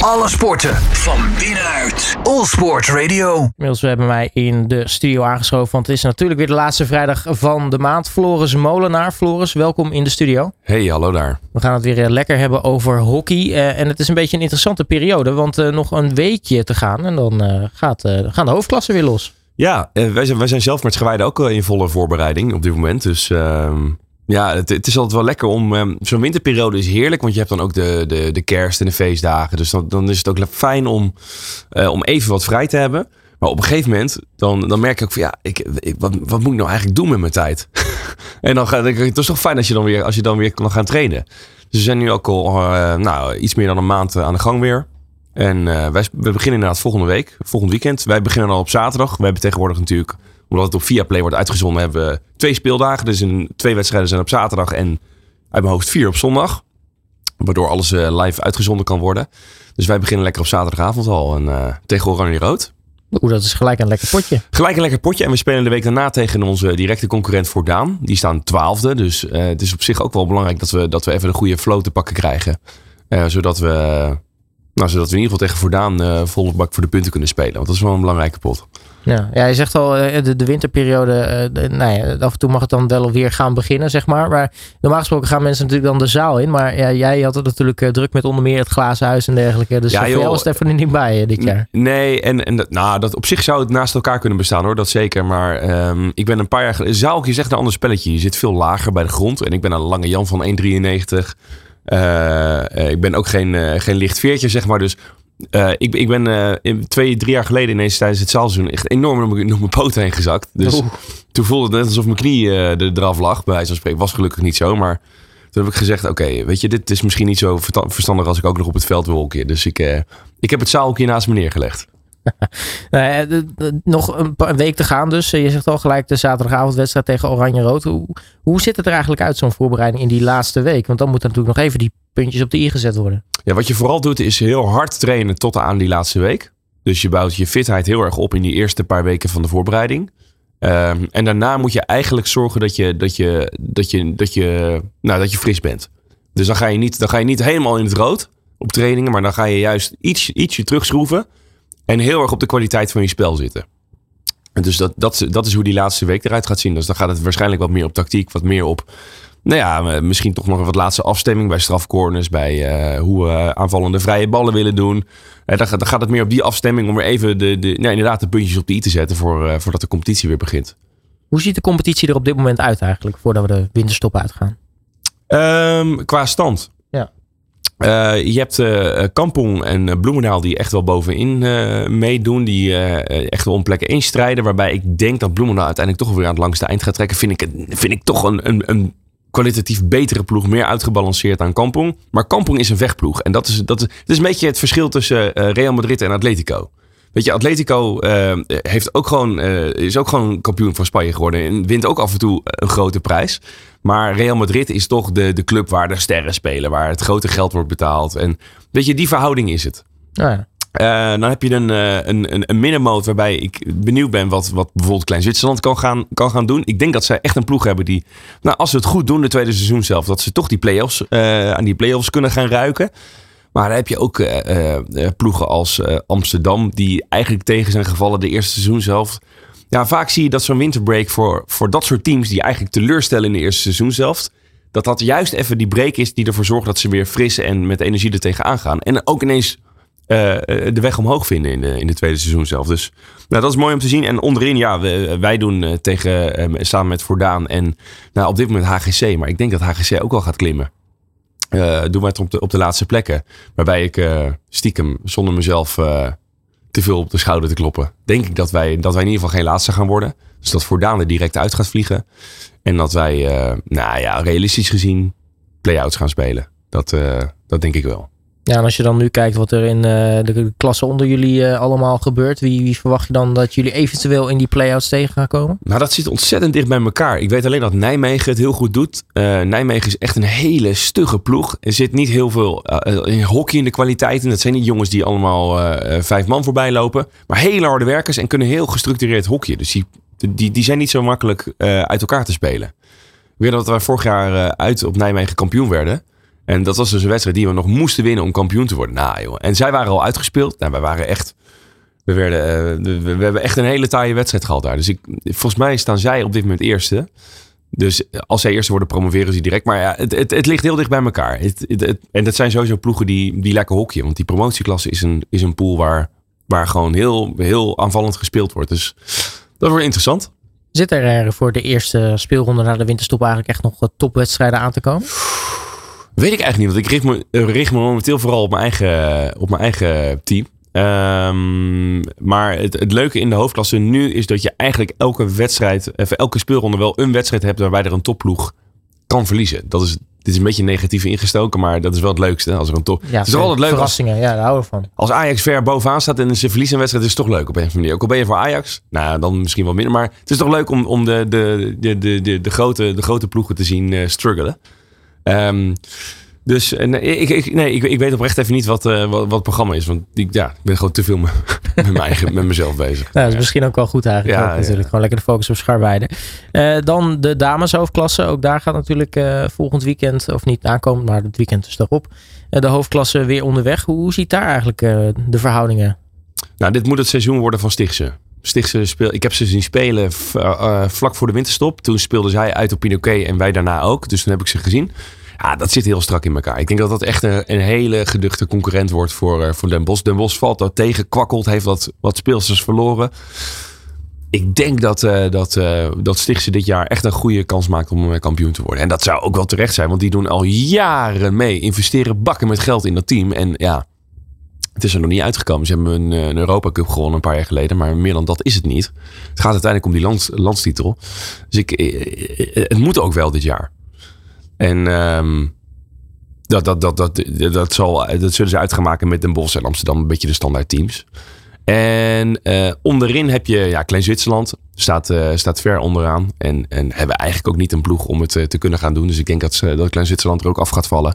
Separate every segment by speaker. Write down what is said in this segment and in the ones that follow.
Speaker 1: Alle sporten van binnenuit. All Sport Radio.
Speaker 2: Inmiddels hebben wij in de studio aangeschoven, want het is natuurlijk weer de laatste vrijdag van de maand. Floris Molenaar. Floris, welkom in de studio.
Speaker 3: Hey, hallo daar.
Speaker 2: We gaan het weer eh, lekker hebben over hockey. Uh, en het is een beetje een interessante periode, want uh, nog een weekje te gaan en dan uh, gaat, gaan de hoofdklassen weer los.
Speaker 3: Ja, wij zijn, wij zijn zelf met Gewijde ook in volle voorbereiding op dit moment. Dus ehm, ja, het, het, is altijd wel lekker om. Um, Zo'n winterperiode is heerlijk, want je hebt dan ook de, de, de kerst en de feestdagen. Dus dan, dan is het ook fijn om, uh, om even wat vrij te hebben. Maar op een gegeven moment, dan, dan merk ik ook van ja, ik, wat, moet ik nou eigenlijk doen met mijn tijd? en dan ga ik, het is toch fijn als je dan weer, als je dan weer kan gaan trainen. Dus we zijn nu ook al uh, nou, iets meer dan een maand aan de gang weer. En uh, wij, we beginnen inderdaad volgende week, volgend weekend. Wij beginnen al op zaterdag. We hebben tegenwoordig natuurlijk omdat het op Viaplay wordt uitgezonden, hebben we twee speeldagen. Dus een, twee wedstrijden zijn op zaterdag en uit mijn hoofd vier op zondag. Waardoor alles uh, live uitgezonden kan worden. Dus wij beginnen lekker op zaterdagavond al en, uh, tegen Oranje Rood.
Speaker 2: Oeh, dat is gelijk een lekker potje.
Speaker 3: Gelijk een lekker potje. En we spelen de week daarna tegen onze directe concurrent Voordaan. Die staan twaalfde. Dus uh, het is op zich ook wel belangrijk dat we, dat we even een goede flow te pakken krijgen. zodat we nou, zodat we in ieder geval tegen Voordaan uh, volle bak voor de punten kunnen spelen. Want dat is wel een belangrijke pot.
Speaker 2: Ja, ja je zegt al, de, de winterperiode, de, nou ja, af en toe mag het dan wel weer gaan beginnen, zeg maar. Maar normaal gesproken gaan mensen natuurlijk dan de zaal in. Maar ja, jij had het natuurlijk druk met onder meer het glazen huis en dergelijke. Dus ja, was het even niet bij dit jaar.
Speaker 3: Nee, en, en dat, nou, dat, op zich zou het naast elkaar kunnen bestaan hoor, dat zeker. Maar um, ik ben een paar jaar geleden, zaal is echt een ander spelletje. Je zit veel lager bij de grond. En ik ben een lange Jan van 1,93. Uh, ik ben ook geen, uh, geen licht veertje, zeg maar. Dus uh, ik, ik ben twee, drie jaar geleden ineens tijdens het zaalseizoen echt enorm door mijn, door mijn poot heen gezakt. Dus Oeh. toen voelde het net alsof mijn knie er, eraf lag, bij wijze van spreken. Was gelukkig niet zo, maar toen heb ik gezegd, oké, okay, weet je, dit is misschien niet zo verstandig als ik ook nog op het veld wil keer. Dus ik, ik heb het zaalhoekje naast me neergelegd.
Speaker 2: nou nog een, week te gaan dus. Je zegt al gelijk de zaterdagavondwedstrijd tegen Oranje-Rood. Hoe, hoe zit het er eigenlijk uit zo'n voorbereiding in die laatste week? Want dan moeten natuurlijk nog even die puntjes op de i gezet worden.
Speaker 3: Ja, wat je vooral doet is heel hard trainen tot aan die laatste week. Dus je bouwt je fitheid heel erg op in die eerste paar weken van de voorbereiding. Um, en daarna moet je eigenlijk zorgen dat je, dat je, dat je, dat je, nou, dat je fris bent. Dus dan ga, je niet, dan ga je niet helemaal in het rood op trainingen, maar dan ga je juist iets, ietsje terugschroeven. En heel erg op de kwaliteit van je spel zitten. En dus dat, dat, dat is hoe die laatste week eruit gaat zien. Dus dan gaat het waarschijnlijk wat meer op tactiek, wat meer op. Nou ja, misschien toch nog een wat laatste afstemming bij strafcorners, bij uh, hoe we aanvallende vrije ballen willen doen. Uh, dan, dan, gaat het meer op die afstemming om weer even de, de, nou, inderdaad de puntjes op de i te zetten voor, uh, voordat de competitie weer begint.
Speaker 2: Hoe ziet de competitie er op dit moment uit eigenlijk, voordat we de winterstop uitgaan?
Speaker 3: Um, qua stand. Uh, je hebt uh, Kampong en Bloemendaal die echt wel bovenin meedoen. Die echt wel om plekken instrijden. Waarbij ik denk dat Bloemendaal uiteindelijk toch weer aan het langste eind gaat trekken. Vind ik, vind ik toch een, een, een kwalitatief betere ploeg. Meer uitgebalanceerd dan Kampong. Maar Kampong is een vechtploeg. En dat is, dat is, dat is een beetje het verschil tussen Real Madrid en Atletico. Weet je, Atletico heeft ook gewoon, is ook gewoon kampioen van Spanje geworden. En wint ook af en toe een grote prijs. Maar Real Madrid is toch de, de club waar de sterren spelen, waar het grote geld wordt betaald. En weet je, die verhouding is het.
Speaker 2: ja.
Speaker 3: Uh, dan heb je een, een, een, een middenmoot waarbij ik benieuwd ben wat, wat bijvoorbeeld Klein Zwitserland kan gaan, kan gaan doen. Ik denk dat zij echt een ploeg hebben die, nou, als ze het goed doen, de tweede seizoen zelf, dat ze toch die play-offs, uh, aan die play-offs kunnen gaan ruiken. Maar dan heb je ook uh, ploegen als Amsterdam, die eigenlijk tegen zijn gevallen de eerste seizoen zelf ja, vaak zie je dat zo'n winterbreak voor, voor dat soort teams die eigenlijk teleurstellen in de eerste seizoen zelf. Dat dat juist even die break is die ervoor zorgt dat ze weer fris en met energie er tegenaan gaan. En ook ineens de weg omhoog vinden in de, in de tweede seizoen zelf. Dus nou, dat is mooi om te zien. En onderin, ja, we, wij doen tegen, samen met Voordaan en nou, op dit moment HGC. Maar ik denk dat HGC ook wel gaat klimmen. Doen wij het op de, op de laatste plekken. Waarbij ik stiekem zonder mezelf te veel op de schouder te kloppen. Denk ik dat wij, dat wij in ieder geval geen laatste gaan worden. Dus dat Voordaan er direct uit gaat vliegen. En dat wij, uh, nou ja, realistisch gezien play-outs gaan spelen. Dat, uh, dat denk ik wel.
Speaker 2: Ja, en als je dan nu kijkt wat er in uh, de klasse onder jullie uh, allemaal gebeurt, wie, wie, verwacht je dan dat jullie eventueel in die play-outs tegen gaan komen?
Speaker 3: Nou, dat zit ontzettend dicht bij elkaar. Ik weet alleen dat Nijmegen het heel goed doet. Uh, Nijmegen is echt een hele stugge ploeg. Er zit niet heel veel in hockey in de kwaliteiten. Dat zijn niet jongens die allemaal vijf man voorbij lopen, maar hele harde werkers en kunnen heel gestructureerd hockeyen. Dus die, die, die zijn niet zo makkelijk uit elkaar te spelen. Ik weet dat wij vorig jaar uit op Nijmegen kampioen werden. En dat was dus een wedstrijd die we nog moesten winnen om kampioen te worden. Nou joh. En zij waren al uitgespeeld. Nou, wij waren echt... We, werden, eh, we, hebben echt een hele taaie wedstrijd gehad daar. Dus ik, volgens mij staan zij op dit moment eerste. Dus als zij eerste worden, promoveren ze direct. Maar ja, het, het, ligt heel dicht bij elkaar. Het, en dat zijn sowieso ploegen die, die lekker hokje. Want die promotieklasse is een, is een pool waar, waar gewoon heel, heel aanvallend gespeeld wordt. Dus dat wordt interessant.
Speaker 2: Zit er eh, voor de eerste speelronde na de winterstop eigenlijk echt nog eh, topwedstrijden aan te komen?
Speaker 3: Weet ik eigenlijk niet, want ik richt me, eh, richt me momenteel vooral op mijn eigen, op mijn eigen team. Ehm, maar het, het leuke in de hoofdklasse nu is dat je eigenlijk elke wedstrijd, even elke speelronde wel een wedstrijd hebt waarbij er een topploeg kan verliezen. Dat is, dit is een beetje negatief ingestoken, maar dat is wel het leukste. Als er een top.
Speaker 2: Ja,
Speaker 3: het is altijd leuk als,
Speaker 2: Verrassingen, ja, daar houden we van.
Speaker 3: als Ajax ver bovenaan staat en ze verliezen een wedstrijd, is het toch leuk op een of andere manier. Ook al ben je voor Ajax, nou dan misschien wel minder. Maar het is toch leuk om, om de, de, de, de, de, de, grote, de grote ploegen te zien eh, struggelen. Ehm, dus eh, nee, ik, ik, nee, ik, ik weet oprecht even niet wat, eh, wat, wat het programma is. Want ik, ja, ik ben gewoon te veel me- met, mijn eigen, met mezelf bezig.
Speaker 2: Nou, dat is misschien ook wel goed eigenlijk.
Speaker 3: Ja,
Speaker 2: ook,
Speaker 3: ja.
Speaker 2: natuurlijk. Gewoon lekker de focus op Scharweide. Eh dan de dameshoofdklasse. Ook daar gaat natuurlijk volgend weekend, of niet aankomend, maar het weekend dus daarop. eh, de hoofdklasse weer onderweg. Hoe, hoe ziet daar eigenlijk de verhoudingen?
Speaker 3: Nou, dit moet het seizoen worden van Stichtse. Stichtse speel, ik heb ze zien spelen eh, eh, vlak voor de winterstop. Toen speelden zij uit op Pinoquet en wij daarna ook. Dus toen heb ik ze gezien. Ja, dat zit heel strak in elkaar. Ik denk dat dat echt een, een hele geduchte concurrent wordt voor, eh, voor Den Bosch. Den Bosch valt daar tegen, kwakkelt, heeft wat, wat speelsters verloren. Ik denk dat, eh, dat, dat Stichtse dit jaar echt een goede kans maakt om kampioen te worden. En dat zou ook wel terecht zijn, want die doen al jaren mee. Investeren bakken met geld in dat team. En ja, het is er nog niet uitgekomen. Ze hebben een, eh, een Europa Cup gewonnen een paar jaar geleden. Maar meer dan dat is het niet. Het gaat uiteindelijk om die lands, landstitel. Dus ik, eh, eh, het moet ook wel dit jaar. En ehm, dat, dat, dat, dat, dat, zal, dat zullen ze uit gaan maken met Den Bosch en Amsterdam. Een beetje de standaard teams. En onderin heb je ja, Klein Zwitserland. Staat, staat ver onderaan. En, en hebben eigenlijk ook niet een ploeg om het te kunnen gaan doen. Dus ik denk dat, ze, dat Klein Zwitserland er ook af gaat vallen.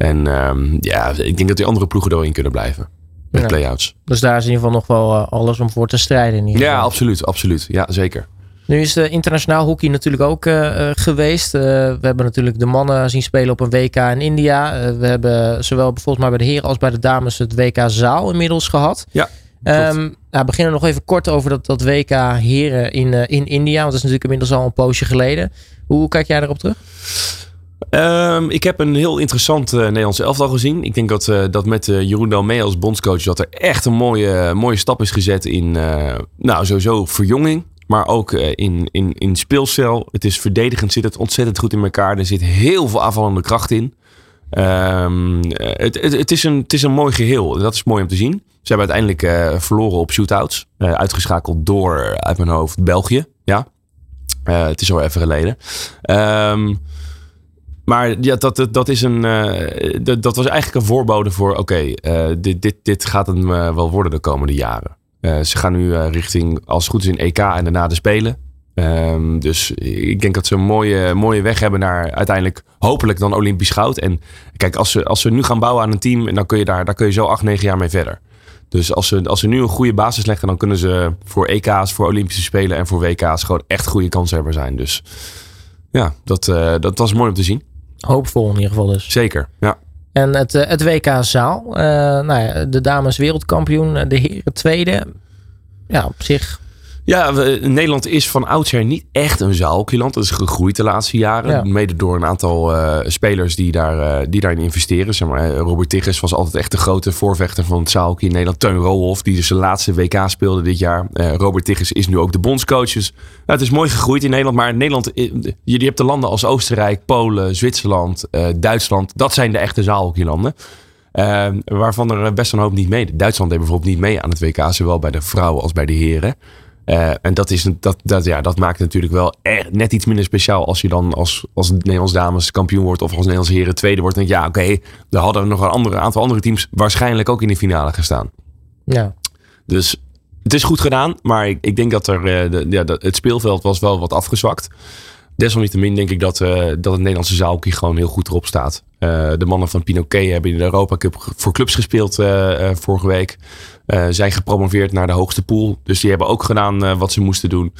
Speaker 3: En ehm, ja, ik denk dat die andere ploegen erin kunnen blijven. Met
Speaker 2: Ja.
Speaker 3: play-outs.
Speaker 2: Dus daar is in ieder geval nog wel eh, alles om voor te strijden. In ieder
Speaker 3: Ja, absoluut. absoluut. Ja, zeker.
Speaker 2: Nu is de internationaal hockey natuurlijk ook eh, eh, geweest. We hebben natuurlijk de mannen zien spelen op een WK in India. We hebben zowel volgens mij bij de heren als bij de dames het WK zaal inmiddels gehad.
Speaker 3: Ja,
Speaker 2: Ehm nou, we beginnen nog even kort over dat, dat WK heren in, in India. Want dat is natuurlijk inmiddels al een poosje geleden. Hoe kijk jij daarop terug?
Speaker 3: Ehm, ik heb een heel interessant eh, Nederlandse elftal gezien. Ik denk dat, eh, dat met eh, Jeroen Dalmee als bondscoach... dat er echt een mooie, mooie stap is gezet in... nou, sowieso verjonging. Maar ook in, in, in speelstijl. Het is verdedigend, zit het ontzettend goed in elkaar. Er zit heel veel aanvallende kracht in. Ehm, eh, het, het, is een, het is een mooi geheel. Dat is mooi om te zien. Ze hebben uiteindelijk verloren op shootouts. Uitgeschakeld door, uit mijn hoofd, België. Ja. Het is al even geleden. Ehm, maar ja, dat, dat, is een, eh, dat, was eigenlijk een voorbode voor... oké, eh, dit, dit, dit gaat hem eh, wel worden de komende jaren. Ze gaan nu richting, als het goed is, in EK en daarna de Spelen. Ehm, dus ik denk dat ze een mooie, mooie weg hebben naar uiteindelijk hopelijk dan Olympisch goud. En kijk, als ze, als ze nu gaan bouwen aan een team, dan kun je daar, daar kun je zo acht, negen jaar mee verder. Dus als ze, als ze nu een goede basis leggen, dan kunnen ze voor EK's, voor Olympische Spelen en voor WK's gewoon echt goede kanshebber zijn. Dus ja, dat, dat was mooi om te zien.
Speaker 2: Hoopvol in ieder geval dus.
Speaker 3: Zeker, ja.
Speaker 2: En het, eh, het WK zaal. eh, nou ja, de dames wereldkampioen, de heren tweede. Ja, op zich.
Speaker 3: Ja, we- Nederland is van oudsher niet echt een zaalhockeyland. Dat is gegroeid de laatste jaren.
Speaker 2: Ja.
Speaker 3: Mede door een aantal eh, spelers die, daar, eh, die daarin investeren. Zeg maar, eh, Robert Tigges was altijd echt de grote voorvechter van het zaalhockey in Nederland. Teun Roelhoff, die dus zijn laatste WK speelde dit jaar. Robert Tigges is nu ook de bondscoach. Dus, nou, het is mooi gegroeid in Nederland. Maar Nederland, je, je hebt de landen als Oostenrijk, Polen, Zwitserland, Duitsland. Dat zijn de echte zaalhockeylanden. Eh, waarvan er best een hoop niet mee. Duitsland deed bijvoorbeeld niet mee aan het WK. Zowel bij de vrouwen als bij de heren. Eh, en dat, is, dat, dat, ja, dat maakt het natuurlijk wel echt net iets minder speciaal als je dan als, als Nederlands dames kampioen wordt of als Nederlands heren tweede wordt. Dan denk je, ja, oké, daar hadden nog een andere, aantal andere teams waarschijnlijk ook in de finale gestaan.
Speaker 2: Ja,
Speaker 3: Dus het is goed gedaan, maar ik, ik denk dat, er, eh, de, ja, dat het speelveld was wel wat afgezwakt. Desalniettemin denk ik dat, eh, dat het Nederlandse zaalhockey gewoon heel goed erop staat. Eh, de mannen van Pinoquet hebben in de Europa Cup voor clubs gespeeld eh, vorige week. Zijn gepromoveerd naar de hoogste pool. Dus die hebben ook gedaan wat ze moesten doen.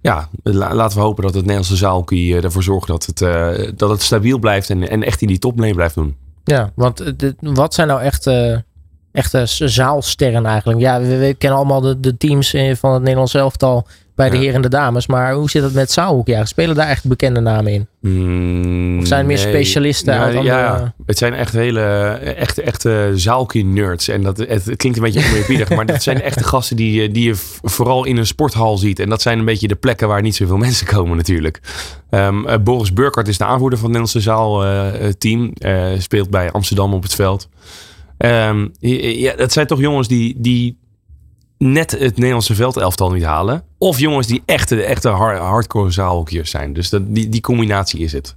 Speaker 3: Ja, la- laten we hopen dat het Nederlandse zaalhockey eh, ervoor zorgt dat het, dat het stabiel blijft en, en echt in die top mee blijft doen.
Speaker 2: Ja, want wat zijn nou echt, echte zaalsterren eigenlijk? Ja, we, kennen allemaal de, de teams van het Nederlands elftal bij de heren en de dames. Maar hoe zit het met zaalhockey? Ja, spelen daar echt bekende namen in?
Speaker 3: Mm,
Speaker 2: Of zijn het meer specialisten
Speaker 3: Ja,
Speaker 2: uit andere-
Speaker 3: ja, het zijn echt hele echte, echte zaalkie-nerds. En dat, het, het klinkt een beetje oneerbiedig, maar dat zijn echte gasten die, je- die je vooral in een sporthal ziet. En dat zijn een beetje de plekken waar niet zoveel mensen komen natuurlijk. Ehm, eh, Boris Burkhardt is de aanvoerder van het Nederlandse zaalteam. Eh, speelt bij Amsterdam op het veld. Ehm, ja, dat zijn toch jongens die, die net het Nederlandse veldelftal niet halen. Of jongens die echte, echte hard- hardcore zaalhockeyers zijn. Dus dat, die, die combinatie is het.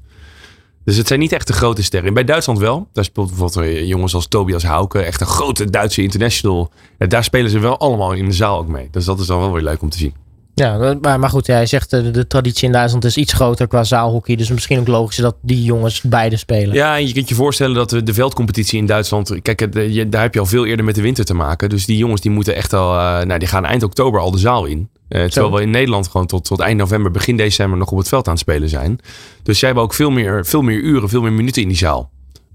Speaker 3: Dus het zijn niet echt de grote sterren. Bij Duitsland wel. Daar speelt bijvoorbeeld eh, jongens als Tobias Hauke. Echt een grote Duitse international. Ja, daar spelen ze wel allemaal in de zaal ook mee. Dus dat is dan wel weer leuk om te zien.
Speaker 2: Ja, maar, maar goed, jij zegt eh, de, de traditie in Duitsland is iets groter qua zaalhockey. Dus misschien ook logisch dat die jongens beide spelen.
Speaker 3: Ja, en je kunt je voorstellen dat de, de veldcompetitie in Duitsland... Kijk, eh, je- daar heb je al veel eerder met de winter te maken. Dus die jongens die moeten echt al... eh, nou, die gaan eind oktober al de zaal in. Terwijl we in Nederland gewoon tot, tot eind november, begin december... nog op het veld aan het spelen zijn. Dus zij hebben ook veel meer, veel meer uren, veel meer minuten in die zaal.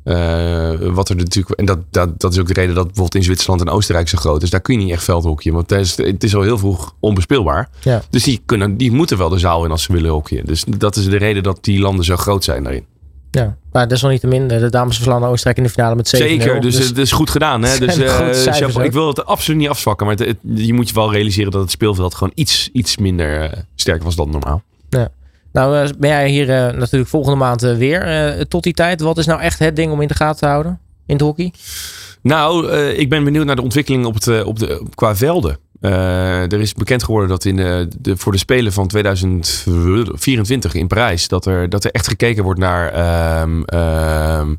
Speaker 3: Eh, wat er natuurlijk, en dat, dat, dat is ook de reden dat bijvoorbeeld in Zwitserland en Oostenrijk zo groot is. Daar kun je niet echt veldhockeyen, want het is, het is al heel vroeg onbespeelbaar.
Speaker 2: Ja.
Speaker 3: Dus die, kunnen, die moeten wel de zaal in als ze willen hockeyen. Dus dat is de reden dat die landen zo groot zijn daarin.
Speaker 2: Ja, maar desalniettemin, eh, de dames verslaan Oostenrijk in de finale met 7
Speaker 3: Zeker, dus, het is goed gedaan. Hè? Dus, eh,
Speaker 2: hè?
Speaker 3: ik wil het absoluut niet afzwakken, maar het, het- je moet je wel realiseren dat het speelveld gewoon iets, iets minder sterk was dan normaal.
Speaker 2: Nou, eh, ben jij hier eh, natuurlijk volgende maand eh, weer. Tot die tijd, wat is nou echt het ding om in de gaten te houden in het hockey?
Speaker 3: Nou, ik ben benieuwd naar de ontwikkeling op het, op de, qua velden. Er is bekend geworden dat in de, de, voor de Spelen van 2024 in Parijs... dat er, dat er echt gekeken wordt naar ehm, ehm,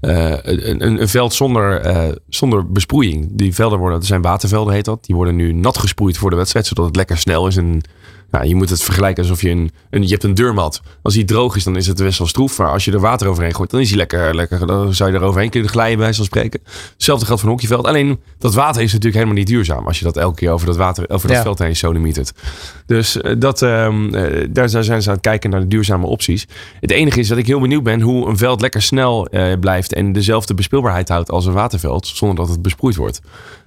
Speaker 3: eh, een, een, veld zonder, zonder besproeiing. Die velden worden, dat zijn watervelden heet dat. Die worden nu nat gesproeid voor de wedstrijd, zodat het lekker snel is. En nou, je moet het vergelijken alsof je een, een je hebt een deurmat. Als die droog is, dan is het best wel stroef. Maar als je er water overheen gooit, dan is hij lekker, lekker. Dan zou je er overheen kunnen glijden, bij zoals spreken. Hetzelfde geldt voor een hockeyveld. Alleen dat water is natuurlijk helemaal niet duurzaam. Als je dat elke keer over dat water, over dat
Speaker 2: Ja.
Speaker 3: veld heen sodemietert. Dus eh, dat, ehm, eh, daar zijn ze aan het kijken naar de duurzame opties. Het enige is dat ik heel benieuwd ben hoe een veld lekker snel eh, blijft en dezelfde bespeelbaarheid houdt als een waterveld, zonder dat het besproeid wordt.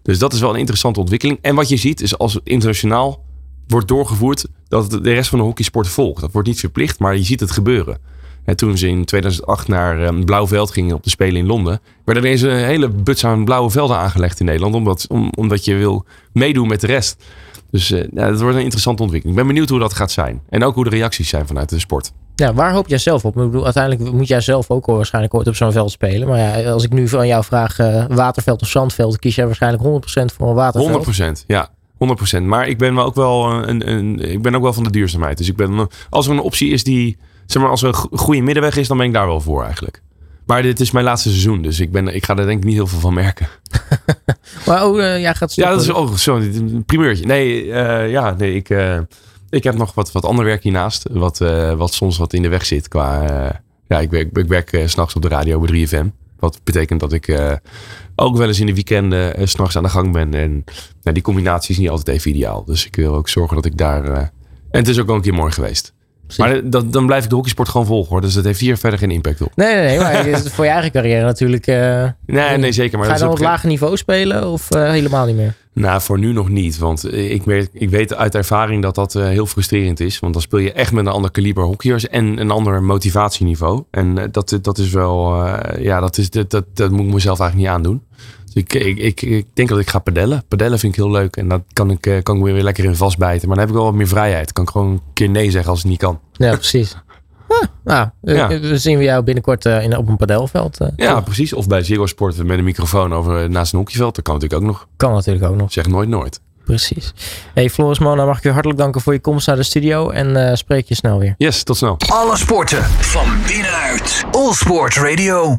Speaker 3: Dus dat is wel een interessante ontwikkeling. En wat je ziet is als internationaal wordt doorgevoerd, dat de rest van de hockeysport volgt. Dat wordt niet verplicht, maar je ziet het gebeuren. En toen ze in 2008 naar een blauw veld gingen op de Spelen in Londen, werden er eens een hele buts aan blauwe velden aangelegd in Nederland, omdat, om, omdat je wil meedoen met de rest. Dus eh ja, dat wordt een interessante ontwikkeling. Ik ben benieuwd hoe dat gaat zijn. En ook hoe de reacties zijn vanuit de sport.
Speaker 2: Ja, waar hoop jij zelf op? Ik bedoel, uiteindelijk moet jij zelf ook waarschijnlijk ooit op zo'n veld spelen. Maar ja, als ik nu van jou vraag eh, waterveld of zandveld, kies jij waarschijnlijk 100% voor een waterveld.
Speaker 3: 100%, ja. 100%. Maar ik ben wel ook wel een, een, ik ben ook wel van de duurzaamheid. Dus ik ben, als er een optie is die, zeg maar, als er een go- goede middenweg is, dan ben ik daar wel voor eigenlijk. Maar dit is mijn laatste seizoen, dus ik, ben, ik ga er denk ik niet heel veel van merken.
Speaker 2: Maar oh, eh, jij gaat
Speaker 3: Ja,
Speaker 2: stoppen.
Speaker 3: dat is oh, zo, een primeurtje. Nee, eh, ja, nee ik, eh, ik heb nog wat, wat ander werk hiernaast. Wat, wat soms wat in de weg zit qua... ja, ik werk, ik werk 's s'nachts op de radio bij 3FM. Wat betekent dat ik eh, ook wel eens in de weekenden 's s'nachts aan de gang ben. En nou, die combinatie is niet altijd even ideaal. Dus ik wil ook zorgen dat ik daar... eh, en het is ook al een keer mooi geweest. Maar dan, dan blijf ik de hockeysport gewoon volgen hoor. Dus dat heeft hier verder geen impact op.
Speaker 2: Nee, nee, nee. Maar het is voor je eigen carrière natuurlijk. eh,
Speaker 3: Nee, nee zeker. Maar
Speaker 2: ga je dan op
Speaker 3: op
Speaker 2: lager niveau spelen of eh, helemaal niet meer?
Speaker 3: Nou, voor nu nog niet. Want ik weet, ik weet uit ervaring dat dat eh, heel frustrerend is. Want dan speel je echt met een ander kaliber hockeyers en een ander motivatieniveau. En dat, dat is wel, ja, dat, is, dat, dat, dat moet ik mezelf eigenlijk niet aandoen. Dus ik, ik, ik, ik denk dat ik ga padellen. Padellen vind ik heel leuk. En dat kan ik, eh, kan ik weer lekker in vastbijten. Maar dan heb ik wel wat meer vrijheid. Kan ik gewoon een keer nee zeggen als het niet kan.
Speaker 2: Ja, precies. Ah, nou, eh,
Speaker 3: Ja.
Speaker 2: eh, zien we jou binnenkort in, op een padelveld.
Speaker 3: Ja, precies. Of bij Ziggo Sport met een microfoon over naast een hockeyveld. Dat kan natuurlijk ook nog.
Speaker 2: Kan natuurlijk ook nog.
Speaker 3: Zeg nooit nooit.
Speaker 2: Precies. Hey Floris Mona, mag ik je hartelijk danken voor je komst naar de studio. En eh, spreek je snel weer.
Speaker 3: Yes, tot snel.
Speaker 1: Alle sporten van binnenuit. All Sport Radio.